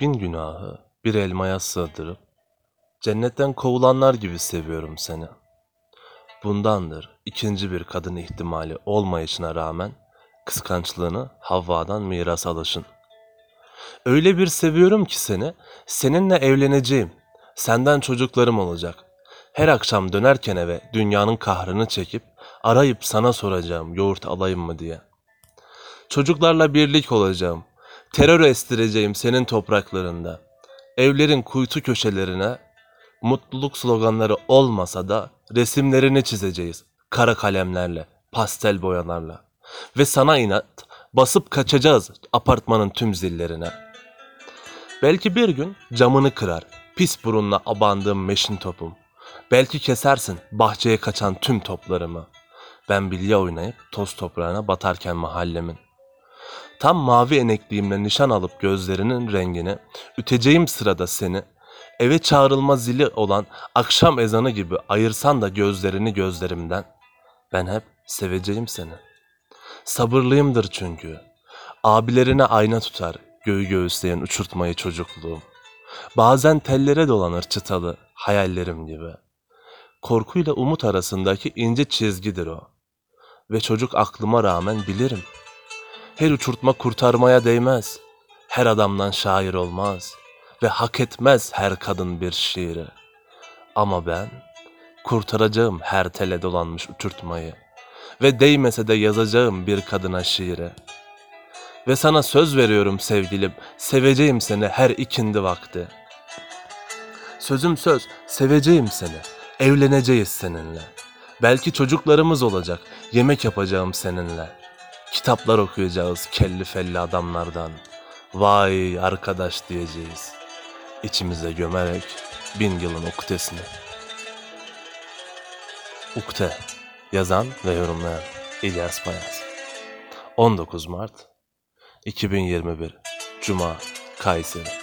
bin günahı bir elmaya sığdırıp cennetten kovulanlar gibi seviyorum seni. Bundandır ikinci bir kadın ihtimali olmayışına rağmen kıskançlığını Havva'dan miras alışın. Öyle bir seviyorum ki seni, seninle evleneceğim. Senden çocuklarım olacak. Her akşam dönerken eve dünyanın kahrını çekip arayıp sana soracağım yoğurt alayım mı diye. Çocuklarla birlik olacağım. Terör estireceğim senin topraklarında. Evlerin kuytu köşelerine mutluluk sloganları olmasa da resimlerini çizeceğiz. Kara kalemlerle, pastel boyalarla. Ve sana inat basıp kaçacağız apartmanın tüm zillerine. Belki bir gün camını kırar, pis burunla abandığım meşin topum. Belki kesersin bahçeye kaçan tüm toplarımı. Ben bilye oynayıp toz toprağına batarken mahallemin. Tam mavi enekliğimle nişan alıp gözlerinin rengini, üteceğim sırada seni, eve çağrılma zili olan akşam ezanı gibi ayırsan da gözlerini gözlerimden, ben hep seveceğim seni. Sabırlıyımdır çünkü. Abilerine ayna tutar, göğü göğüsleyen uçurtmayı çocukluğum. Bazen tellere dolanır çıtalı, hayallerim gibi. Korkuyla umut arasındaki ince çizgidir o. Ve çocuk aklıma rağmen bilirim. Her uçurtma kurtarmaya değmez. Her adamdan şair olmaz. Ve hak etmez her kadın bir şiiri. Ama ben kurtaracağım her tele dolanmış uçurtmayı. Ve değmese de yazacağım bir kadına şiiri. Ve sana söz veriyorum sevgilim, seveceğim seni her ikindi vakti. Sözüm söz, seveceğim seni, evleneceğiz seninle. Belki çocuklarımız olacak, yemek yapacağım seninle. Kitaplar okuyacağız kelli felli adamlardan. Vay arkadaş diyeceğiz. İçimize gömerek bin yılın uktesini. Ukte, yazan ve yorumlayan İlyas Bayaz. 19 Mart 2021 Cuma Kayseri